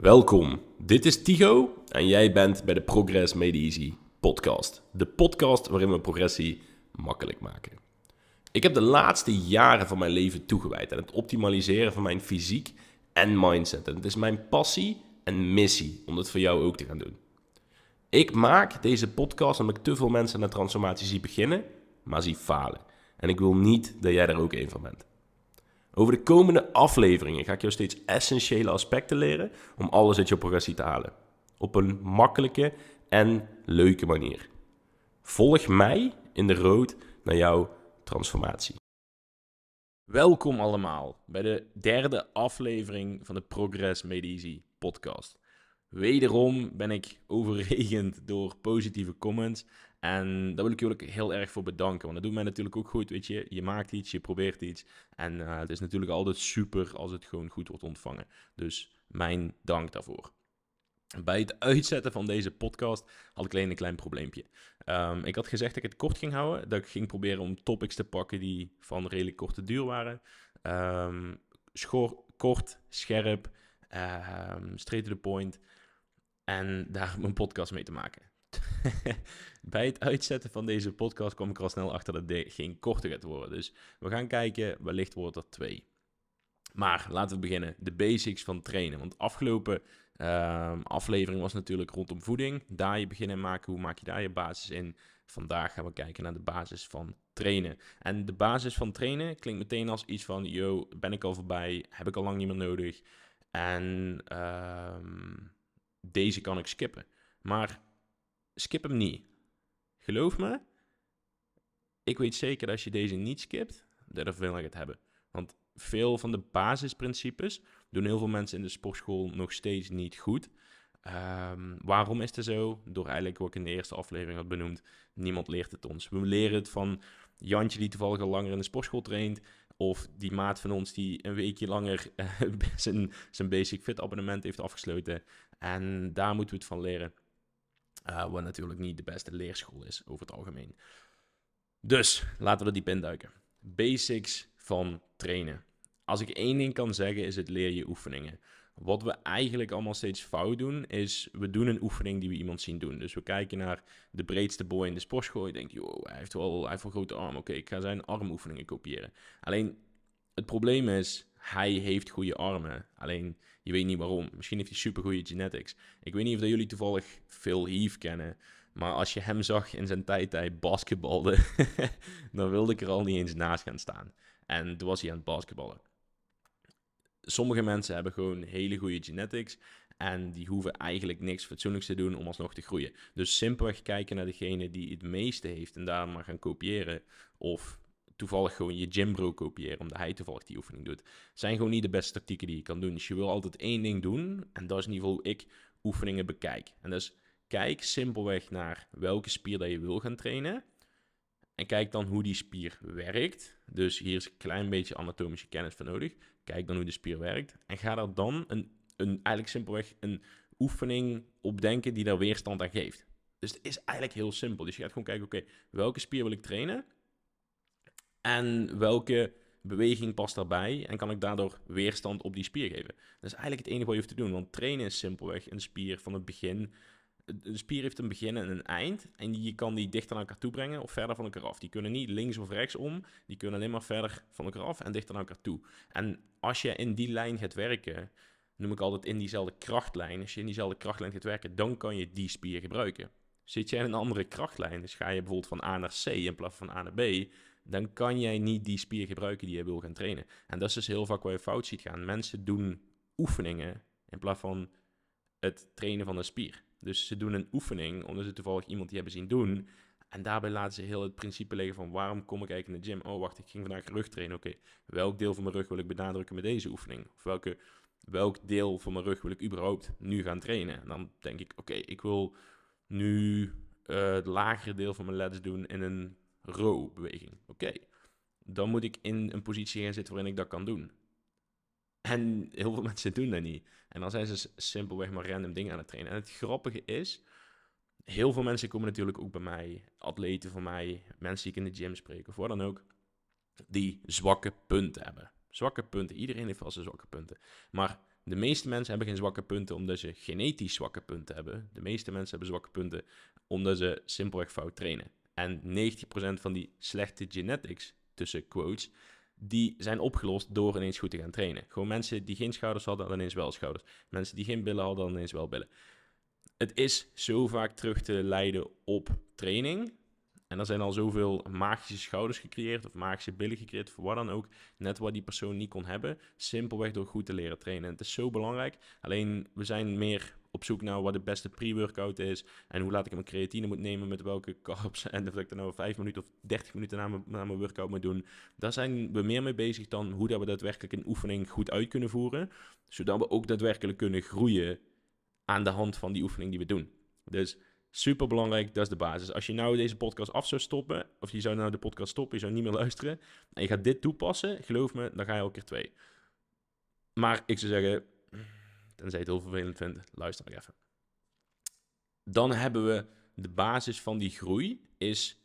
Welkom, dit is Tigo en jij bent bij de Progress Made Easy podcast. De podcast waarin we progressie makkelijk maken. Ik heb de laatste jaren van mijn leven toegewijd aan het optimaliseren van mijn fysiek en mindset. En het is mijn passie en missie om dat voor jou ook te gaan doen. Ik maak deze podcast omdat ik te veel mensen de transformatie zie beginnen, maar zie falen. En ik wil niet dat jij daar ook een van bent. Over de komende afleveringen ga ik jou steeds essentiële aspecten leren om alles uit je progressie te halen. Op een makkelijke en leuke manier. Volg mij in de road naar jouw transformatie. Welkom allemaal bij de derde aflevering van de Progress Made Easy podcast. Wederom ben ik overregend door positieve comments. En daar wil ik jullie heel erg voor bedanken. Want dat doet mij natuurlijk ook goed. Weet je, je maakt iets, je probeert iets. En uh, het is natuurlijk altijd super als het gewoon goed wordt ontvangen. Dus mijn dank daarvoor. Bij het uitzetten van deze podcast had ik alleen een klein probleempje. Um, ik had gezegd dat ik het kort ging houden. Dat ik ging proberen om topics te pakken die van redelijk korte duur waren. Schor, kort, scherp, um, straight to the point. En daar mijn podcast mee te maken. Bij het uitzetten van deze podcast kwam ik al snel achter dat dit geen korte gaat worden. Dus we gaan kijken, wellicht wordt er twee. Maar laten we beginnen. De basics van trainen. Want afgelopen uh, aflevering was natuurlijk rondom voeding. Daar je beginnen maken. Hoe maak je daar je basis in? Vandaag gaan we kijken naar de basis van trainen. En de basis van trainen klinkt meteen als iets van: yo, ben ik al voorbij? Heb ik al lang niet meer nodig? En uh, deze kan ik skippen. Maar skip hem niet. Geloof me, ik weet zeker dat als je deze niet skipt, dat veel aan gaat hebben. Want veel van de basisprincipes doen heel veel mensen in de sportschool nog steeds niet goed. Um, waarom is het zo? Door eigenlijk wat ik in de eerste aflevering had benoemd, niemand leert het ons. We leren het van Jantje die toevallig al langer in de sportschool traint, of die maat van ons die een weekje langer uh, zijn, zijn Basic Fit abonnement heeft afgesloten. En daar moeten we het van leren. Uh, wat natuurlijk niet de beste leerschool is over het algemeen. Dus laten we diep induiken. Basics van trainen. Als ik één ding kan zeggen, is het leer je oefeningen. Wat we eigenlijk allemaal steeds fout doen, is we doen een oefening die we iemand zien doen. Dus we kijken naar de breedste boy in de sportschool. Je denkt, joh, hij heeft wel, hij heeft wel grote arm. Oké, ik ga zijn armoefeningen kopiëren. Alleen, het probleem is, hij heeft goede armen. Alleen, je weet niet waarom. Misschien heeft hij super goede genetics. Ik weet niet of dat jullie toevallig Phil Heath kennen. Maar als je hem zag in zijn tijd hij basketbalde, dan wilde ik er al niet eens naast gaan staan. En toen was hij aan het basketballen. Sommige mensen hebben gewoon hele goede genetics. En die hoeven eigenlijk niks fatsoenlijks te doen om alsnog te groeien. Dus simpelweg kijken naar degene die het meeste heeft en daar maar gaan kopiëren. Of toevallig gewoon je gymbro kopiëren, omdat hij toevallig die oefening doet. Zijn gewoon niet de beste tactieken die je kan doen. Dus je wil altijd één ding doen, en dat is in ieder geval hoe ik oefeningen bekijk. En dus kijk simpelweg naar welke spier dat je wil gaan trainen. En kijk dan hoe die spier werkt. Dus hier is een klein beetje anatomische kennis voor nodig. Kijk dan hoe de spier werkt. En ga er dan een, een, eigenlijk simpelweg een oefening op denken die daar weerstand aan geeft. Dus het is eigenlijk heel simpel. Dus je gaat gewoon kijken, oké, welke spier wil ik trainen? En welke beweging past daarbij? En kan ik daardoor weerstand op die spier geven? Dat is eigenlijk het enige wat je hoeft te doen. Want trainen is simpelweg een spier van het begin. Een spier heeft een begin en een eind. En je kan die dichter naar elkaar toe brengen of verder van elkaar af. Die kunnen niet links of rechts om. Die kunnen alleen maar verder van elkaar af en dichter naar elkaar toe. En als je in die lijn gaat werken, noem ik altijd in diezelfde krachtlijn. Als je in diezelfde krachtlijn gaat werken, dan kan je die spier gebruiken. Zit je in een andere krachtlijn, dus ga je bijvoorbeeld van A naar C in plaats van A naar B, dan kan jij niet die spier gebruiken die je wil gaan trainen. En dat is dus heel vaak waar je fout ziet gaan. Mensen doen oefeningen in plaats van het trainen van een spier. Dus ze doen een oefening omdat ze toevallig iemand die hebben zien doen. En daarbij laten ze heel het principe liggen van waarom kom ik eigenlijk in de gym? Oh, wacht, ik ging vandaag rug trainen. Oké, welk deel van mijn rug wil ik benadrukken met deze oefening? Of welke, welk deel van mijn rug wil ik überhaupt nu gaan trainen? En dan denk ik, oké, ik wil nu uh, het lagere deel van mijn lats doen in een row beweging. Oké, dan moet ik in een positie gaan zitten waarin ik dat kan doen. En heel veel mensen doen dat niet. En dan zijn ze simpelweg maar random dingen aan het trainen. En het grappige is, heel veel mensen komen natuurlijk ook bij mij, atleten van mij, mensen die ik in de gym spreek of wat dan ook, die zwakke punten hebben. Zwakke punten. Iedereen heeft wel zijn zwakke punten. Maar de meeste mensen hebben geen zwakke punten omdat ze genetisch zwakke punten hebben. De meeste mensen hebben zwakke punten omdat ze simpelweg fout trainen. En 90% van die slechte genetics, tussen quotes, die zijn opgelost door ineens goed te gaan trainen. Gewoon mensen die geen schouders hadden, hadden ineens wel schouders. Mensen die geen billen hadden, hadden ineens wel billen. Het is zo vaak terug te leiden op training. En er zijn al zoveel magische schouders gecreëerd of magische billen gecreëerd, voor wat dan ook, net wat die persoon niet kon hebben, simpelweg door goed te leren trainen. En het is zo belangrijk, alleen we zijn meer op zoek naar wat de beste pre-workout is en hoe laat ik mijn creatine moet nemen, met welke carbs en of ik dan nou 5 minuten of 30 minuten na mijn, na mijn workout moet doen. Daar zijn we meer mee bezig dan hoe dat we daadwerkelijk een oefening goed uit kunnen voeren, zodat we ook daadwerkelijk kunnen groeien aan de hand van die oefening die we doen. Dus super belangrijk, dat is de basis. Als je nou deze podcast af zou stoppen, of je zou nou de podcast stoppen, je zou niet meer luisteren, en je gaat dit toepassen, geloof me, dan ga je al keer twee. Maar ik zou zeggen, tenzij je het heel vervelend vindt, luister nog even. Dan hebben we de basis van die groei, is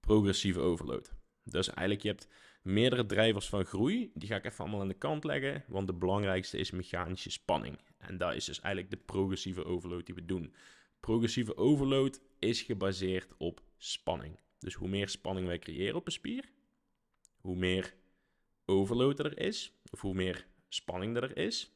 progressieve overload. Dus eigenlijk, je hebt meerdere drijvers van groei. Die ga ik even allemaal aan de kant leggen, want de belangrijkste is mechanische spanning. En dat is dus eigenlijk de progressieve overload die we doen. Progressieve overload is gebaseerd op spanning. Dus hoe meer spanning wij creëren op een spier, hoe meer overload er is, of hoe meer spanning er is.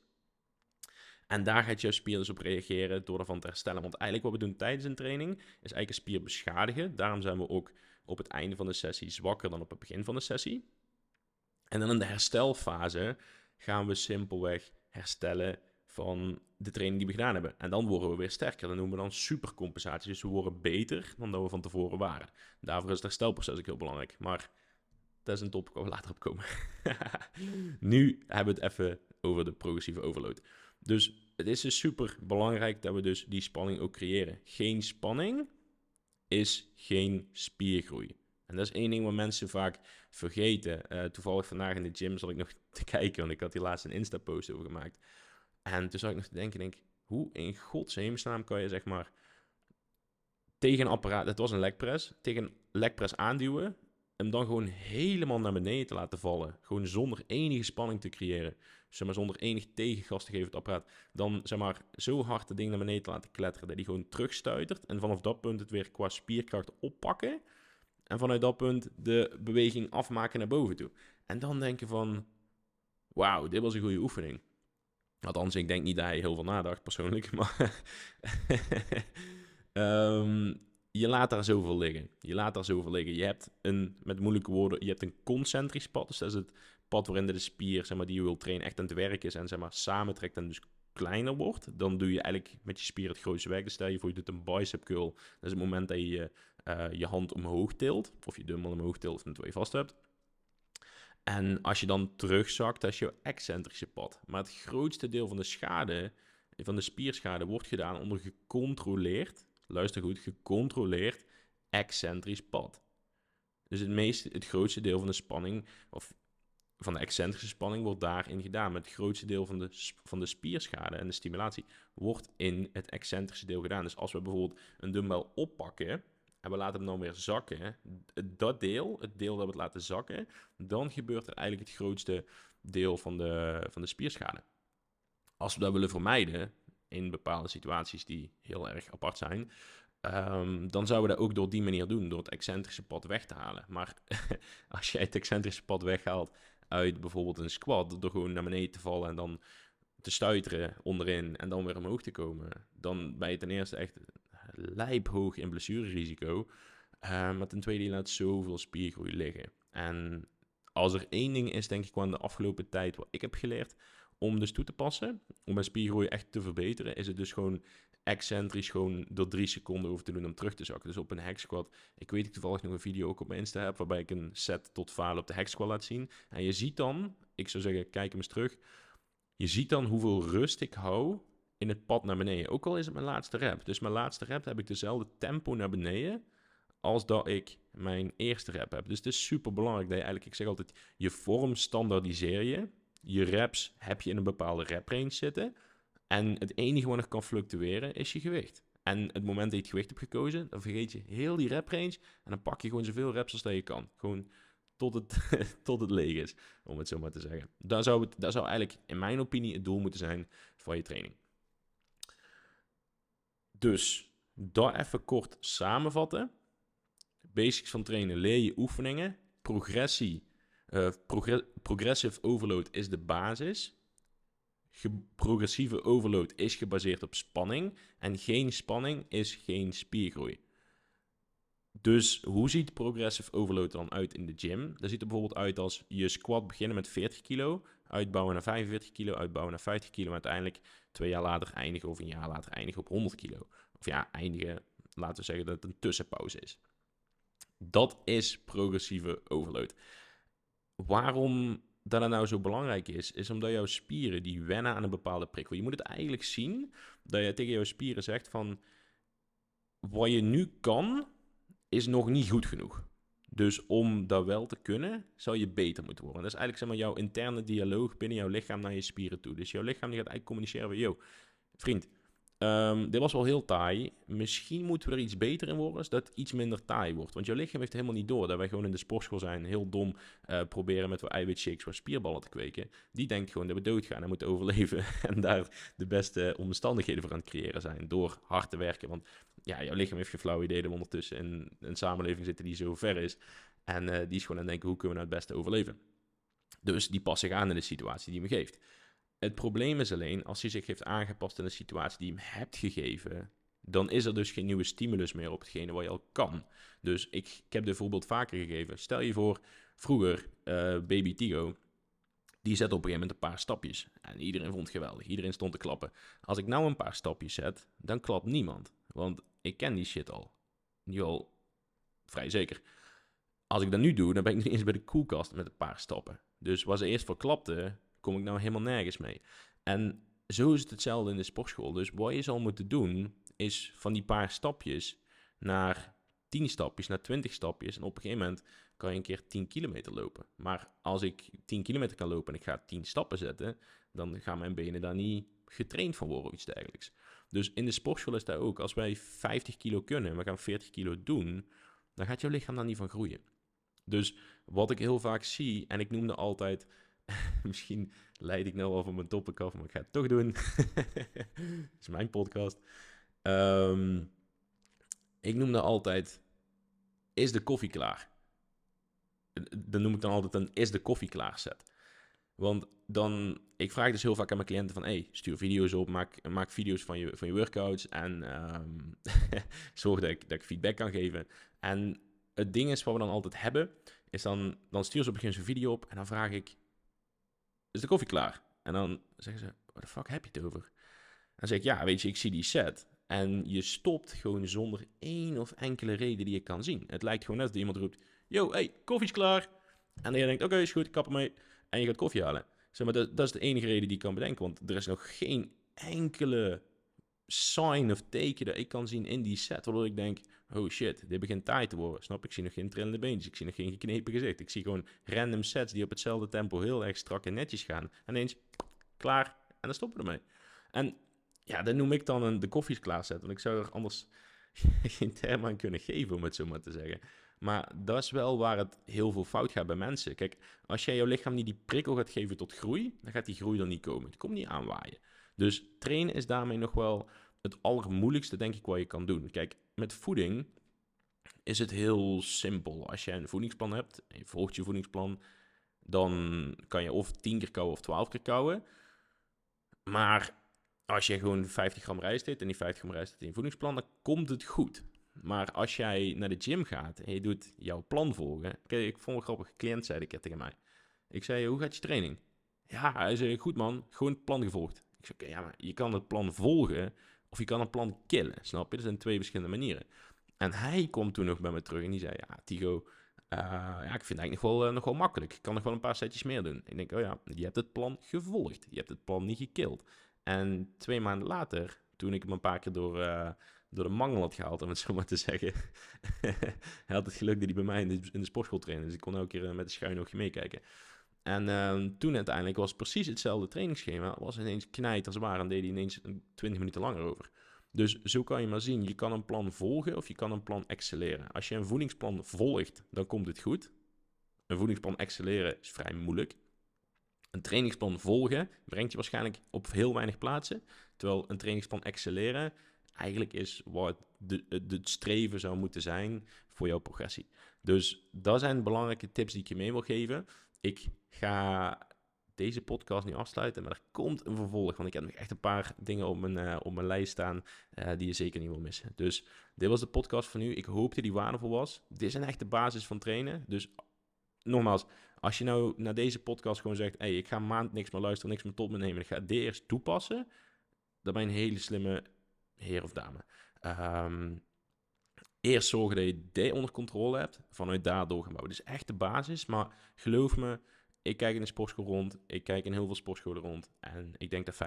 En daar gaat jouw spier dus op reageren door ervan te herstellen. Want eigenlijk wat we doen tijdens een training is eigenlijk een spier beschadigen. Daarom zijn we ook op het einde van de sessie zwakker dan op het begin van de sessie. En dan in de herstelfase gaan we simpelweg herstellen van de training die we gedaan hebben. En dan worden we weer sterker. Dat noemen we dan supercompensatie. Dus we worden beter dan dat we van tevoren waren. Daarvoor is het herstelproces ook heel belangrijk. Maar dat is een top, waar we later op komen. nu hebben we het even over de progressieve overload. Dus het is dus super belangrijk dat we dus die spanning ook creëren. Geen spanning is geen spiergroei. En dat is één ding wat mensen vaak vergeten. Uh, toevallig vandaag in de gym zat ik nog te kijken, want ik had hier laatst een Insta-post over gemaakt. En toen zat ik nog te denken, denk, hoe in godshemelsnaam kan je zeg maar tegen een apparaat, het was een lekpress, tegen een lekpress aanduwen, hem dan gewoon helemaal naar beneden te laten vallen. Gewoon zonder enige spanning te creëren. Zeg maar, zonder enig tegengas te geven het apparaat. Dan zeg maar zo hard het ding naar beneden te laten kletteren dat hij gewoon terugstuitert. En vanaf dat punt het weer qua spierkracht oppakken. En vanuit dat punt de beweging afmaken naar boven toe. En dan denken van, wauw, dit was een goede oefening. Althans, ik denk niet dat hij heel veel nadacht persoonlijk, maar um, je laat daar zoveel liggen. Je laat daar zoveel liggen. Je hebt een, met moeilijke woorden, je hebt een concentrisch pad. Dus dat is het pad waarin de spier, zeg maar, die je wilt trainen, echt aan het werk is en zeg maar samentrekt en dus kleiner wordt. Dan doe je eigenlijk met je spier het grootste werk. Dus stel je voor, je doet een bicep curl. Dat is het moment dat je je hand omhoog tilt, of je dumbbell omhoog tilt, of het je vast hebt. En als je dan terugzakt, dat is jouw excentrische pad. Maar het grootste deel van de schade, van de spierschade, wordt gedaan onder gecontroleerd, luister goed, gecontroleerd excentrisch pad. Dus het, meeste, het grootste deel van de spanning, of van de excentrische spanning, wordt daarin gedaan. Maar het grootste deel van de, van de spierschade en de stimulatie wordt in het excentrische deel gedaan. Dus als we bijvoorbeeld een dumbbell oppakken en we laten hem dan weer zakken, dat deel, het deel dat we het laten zakken, dan gebeurt er eigenlijk het grootste deel van de, van de spierschade. Als we dat willen vermijden, in bepaalde situaties die heel erg apart zijn, um, dan zouden we dat ook door die manier doen, door het excentrische pad weg te halen. Maar als jij het excentrische pad weghaalt uit bijvoorbeeld een squat, door gewoon naar beneden te vallen en dan te stuiteren onderin en dan weer omhoog te komen, dan ben je ten eerste echt lijphoog in blessurerisico. Uh, maar ten tweede, je laat zoveel spiergroei liggen. En als er één ding is, denk ik, van de afgelopen tijd wat ik heb geleerd om dus toe te passen, om mijn spiergroei echt te verbeteren, is het dus gewoon excentrisch gewoon door drie seconden over te doen om terug te zakken. Dus op een hack squat. Ik weet ik toevallig nog een video ook op mijn Insta heb, waarbij ik een set tot falen op de hack squat laat zien. En je ziet dan, ik zou zeggen, kijk hem eens terug. Je ziet dan hoeveel rust ik hou in het pad naar beneden. Ook al is het mijn laatste rep. Dus mijn laatste rep heb ik dezelfde tempo naar beneden als dat ik mijn eerste rep heb. Dus het is super belangrijk dat je eigenlijk, ik zeg altijd, je vorm standaardiseer je. Je reps heb je in een bepaalde rep range zitten. En het enige wat nog kan fluctueren is je gewicht. En het moment dat je het gewicht hebt gekozen, dan vergeet je heel die rep range. En dan pak je gewoon zoveel reps als dat je kan. Gewoon tot het, tot het leeg is, om het zo maar te zeggen. Daar zou, het, daar zou eigenlijk, in mijn opinie, het doel moeten zijn van je training. Dus, daar even kort samenvatten. Basics van trainen, leer je oefeningen. Progressie, uh, progressive overload is de basis. Progressieve overload is gebaseerd op spanning. En geen spanning is geen spiergroei. Dus hoe ziet progressive overload dan uit in de gym? Dat ziet er bijvoorbeeld uit als je squat beginnen met 40 kilo, uitbouwen naar 45 kilo, uitbouwen naar 50 kilo, en uiteindelijk twee jaar later eindigen of een jaar later eindigen op 100 kilo. Of ja, eindigen, laten we zeggen dat het een tussenpauze is. Dat is progressieve overload. Waarom dat nou zo belangrijk is, is omdat jouw spieren die wennen aan een bepaalde prikkel. Je moet het eigenlijk zien dat je tegen jouw spieren zegt van wat je nu kan, is nog niet goed genoeg. Dus om dat wel te kunnen, zou je beter moeten worden. Dat is eigenlijk zeg maar, jouw interne dialoog binnen jouw lichaam naar je spieren toe. Dus jouw lichaam die gaat eigenlijk communiceren van... Yo, vriend, um, dit was wel heel taai. Misschien moeten we er iets beter in worden, zodat iets minder taai wordt. Want jouw lichaam heeft helemaal niet door dat wij gewoon in de sportschool zijn... heel dom uh, proberen met wat eiwitshakes, wat spierballen te kweken. Die denkt gewoon dat we doodgaan en moeten overleven... en daar de beste omstandigheden voor aan het creëren zijn... door hard te werken. Want ja, jouw lichaam heeft geen flauw idee dat we ondertussen in een samenleving zitten die zo ver is. En uh, die is gewoon aan het denken, hoe kunnen we nou het beste overleven? Dus die past zich aan in de situatie die me geeft. Het probleem is alleen, als hij zich heeft aangepast in de situatie die je hem hebt gegeven, dan is er dus geen nieuwe stimulus meer op hetgene wat je al kan. Dus ik, heb dit voorbeeld vaker gegeven. Stel je voor, vroeger, uh, baby Tigo, die zet op een gegeven moment een paar stapjes. En iedereen vond het geweldig. Iedereen stond te klappen. Als ik nou een paar stapjes zet, dan klapt niemand. Want ik ken die shit al. Nu al vrij zeker. Als ik dat nu doe, dan ben ik niet eens bij de koelkast met een paar stappen. Dus waar ze eerst voor klapte, kom ik nou helemaal nergens mee. En zo is het hetzelfde in de sportschool. Dus wat je zal moeten doen, is van die paar stapjes naar 10 stapjes, naar 20 stapjes. En op een gegeven moment kan je een keer 10 kilometer lopen. Maar als ik 10 kilometer kan lopen en ik ga 10 stappen zetten, dan gaan mijn benen daar niet getraind van worden of iets dergelijks. Dus in de sportschool is dat ook. Als wij 50 kilo kunnen en we gaan 40 kilo doen, dan gaat jouw lichaam daar niet van groeien. Dus wat ik heel vaak zie, en ik noemde altijd, misschien leid ik nou al van mijn topic af, maar ik ga het toch doen. Het is mijn podcast. Um, ik noemde altijd, is de koffie klaar? Dan noem ik dan altijd een, is de koffie klaar set. Want dan, ik vraag dus heel vaak aan mijn cliënten van, hey, stuur video's op, maak, maak video's van je, van je workouts en um, zorg dat ik, dat ik feedback kan geven. En het ding is wat we dan altijd hebben, is dan, dan stuur ze op gegeven moment een video op en dan vraag ik, is de koffie klaar? En dan zeggen ze, wat de fuck heb je het over? En zeg ik, ja, weet je, ik zie die set. En je stopt gewoon zonder één of enkele reden die je kan zien. Het lijkt gewoon net dat iemand roept, yo, hey, koffie is klaar. En dan je denkt, oké, is goed, ik kap ermee. En je gaat koffie halen. Zeg maar, dat, dat is de enige reden die ik kan bedenken. Want er is nog geen enkele sign of teken dat ik kan zien in die set. Waardoor ik denk, oh shit, dit begint taai te worden. Snap, ik zie nog geen trillende beentjes. Ik zie nog geen geknepen gezicht. Ik zie gewoon random sets die op hetzelfde tempo heel erg strak en netjes gaan. En ineens, klaar. En dan stoppen we ermee. En ja, dat noem ik dan een de koffies klaarzetten. Want ik zou er anders geen term aan kunnen geven, om het zo maar te zeggen. Maar dat is wel waar het heel veel fout gaat bij mensen. Kijk, als jij jouw lichaam niet die prikkel gaat geven tot groei, dan gaat die groei er niet komen. Het komt niet aanwaaien. Dus trainen is daarmee nog wel het allermoeilijkste, denk ik, wat je kan doen. Kijk, met voeding is het heel simpel. Als je een voedingsplan hebt je volgt je voedingsplan, dan kan je of 10 keer kouwen of 12 keer kouwen. Maar als je gewoon 50 gram rijst eet en die 50 gram rijst eet in je voedingsplan, dan komt het goed. Maar als jij naar de gym gaat en je doet jouw plan volgen. Kijk, ik vond. Een cliënt zei ik tegen mij. Ik zei, hoe gaat je training? Ja, hij zei, goed man, gewoon het plan gevolgd. Ik zei, oké, ja, maar je kan het plan volgen of je kan een plan killen, snap je? Dat zijn twee verschillende manieren. En hij komt toen nog bij me terug en die zei, ja, Tigo, uh, ja, ik vind het eigenlijk nog wel, uh, nog wel makkelijk. Ik kan nog wel een paar setjes meer doen. Ik denk, oh ja, je hebt het plan gevolgd. Je hebt het plan niet gekild. En twee maanden later, toen ik hem een paar keer door, uh, door de mangel had gehaald, om het zo maar te zeggen. had het geluk dat hij bij mij in de, in de sportschool trainde. Dus ik kon elke keer met een schuin oogje meekijken. En uh, toen uiteindelijk was precies hetzelfde trainingsschema. Was ineens knijt als waar en deed hij ineens 20 minuten langer over. Dus zo kan je maar zien, je kan een plan volgen of je kan een plan excelleren. Als je een voedingsplan volgt, dan komt het goed. Een voedingsplan excelleren is vrij moeilijk. Een trainingsplan volgen brengt je waarschijnlijk op heel weinig plaatsen. Terwijl een trainingsplan excelleren eigenlijk is wat de streven zou moeten zijn voor jouw progressie. Dus dat zijn belangrijke tips die ik je mee wil geven. Ik ga deze podcast nu afsluiten, maar er komt een vervolg. Want ik heb nog echt een paar dingen op mijn, uh, op mijn lijst staan uh, die je zeker niet wil missen. Dus dit was de podcast van nu. Ik hoop dat die waardevol was. Dit is een echte basis van trainen. Dus nogmaals, als je nou naar deze podcast gewoon zegt: hey, ik ga maand niks meer luisteren, niks meer tot me nemen, ik ga dit eerst toepassen, dan ben je een hele slimme heer of dame. Um, eerst zorgen dat je dit onder controle hebt, vanuit daar doorgebouwd. Dat is echt de basis, maar geloof me, ik kijk in de sportschool rond, ik kijk in heel veel sportscholen rond en ik denk dat 95%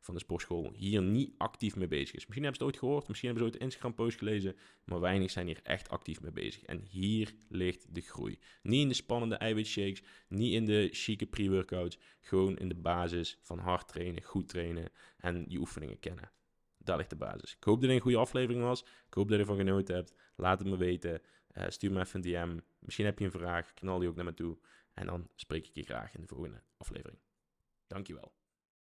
van de sportschool hier niet actief mee bezig is. Misschien hebben ze het ooit gehoord, misschien hebben ze ooit een Instagram-post gelezen, maar weinig zijn hier echt actief mee bezig. En hier ligt de groei. Niet in de spannende eiwitshakes, niet in de chique pre-workouts, gewoon in de basis van hard trainen, goed trainen en je oefeningen kennen. Daar ligt de basis. Ik hoop dat het een goede aflevering was. Ik hoop dat je ervan genoten hebt. Laat het me weten. Uh, stuur me even een DM. Misschien heb je een vraag. Knal die ook naar me toe. En dan spreek ik je graag in de volgende aflevering. Dankjewel.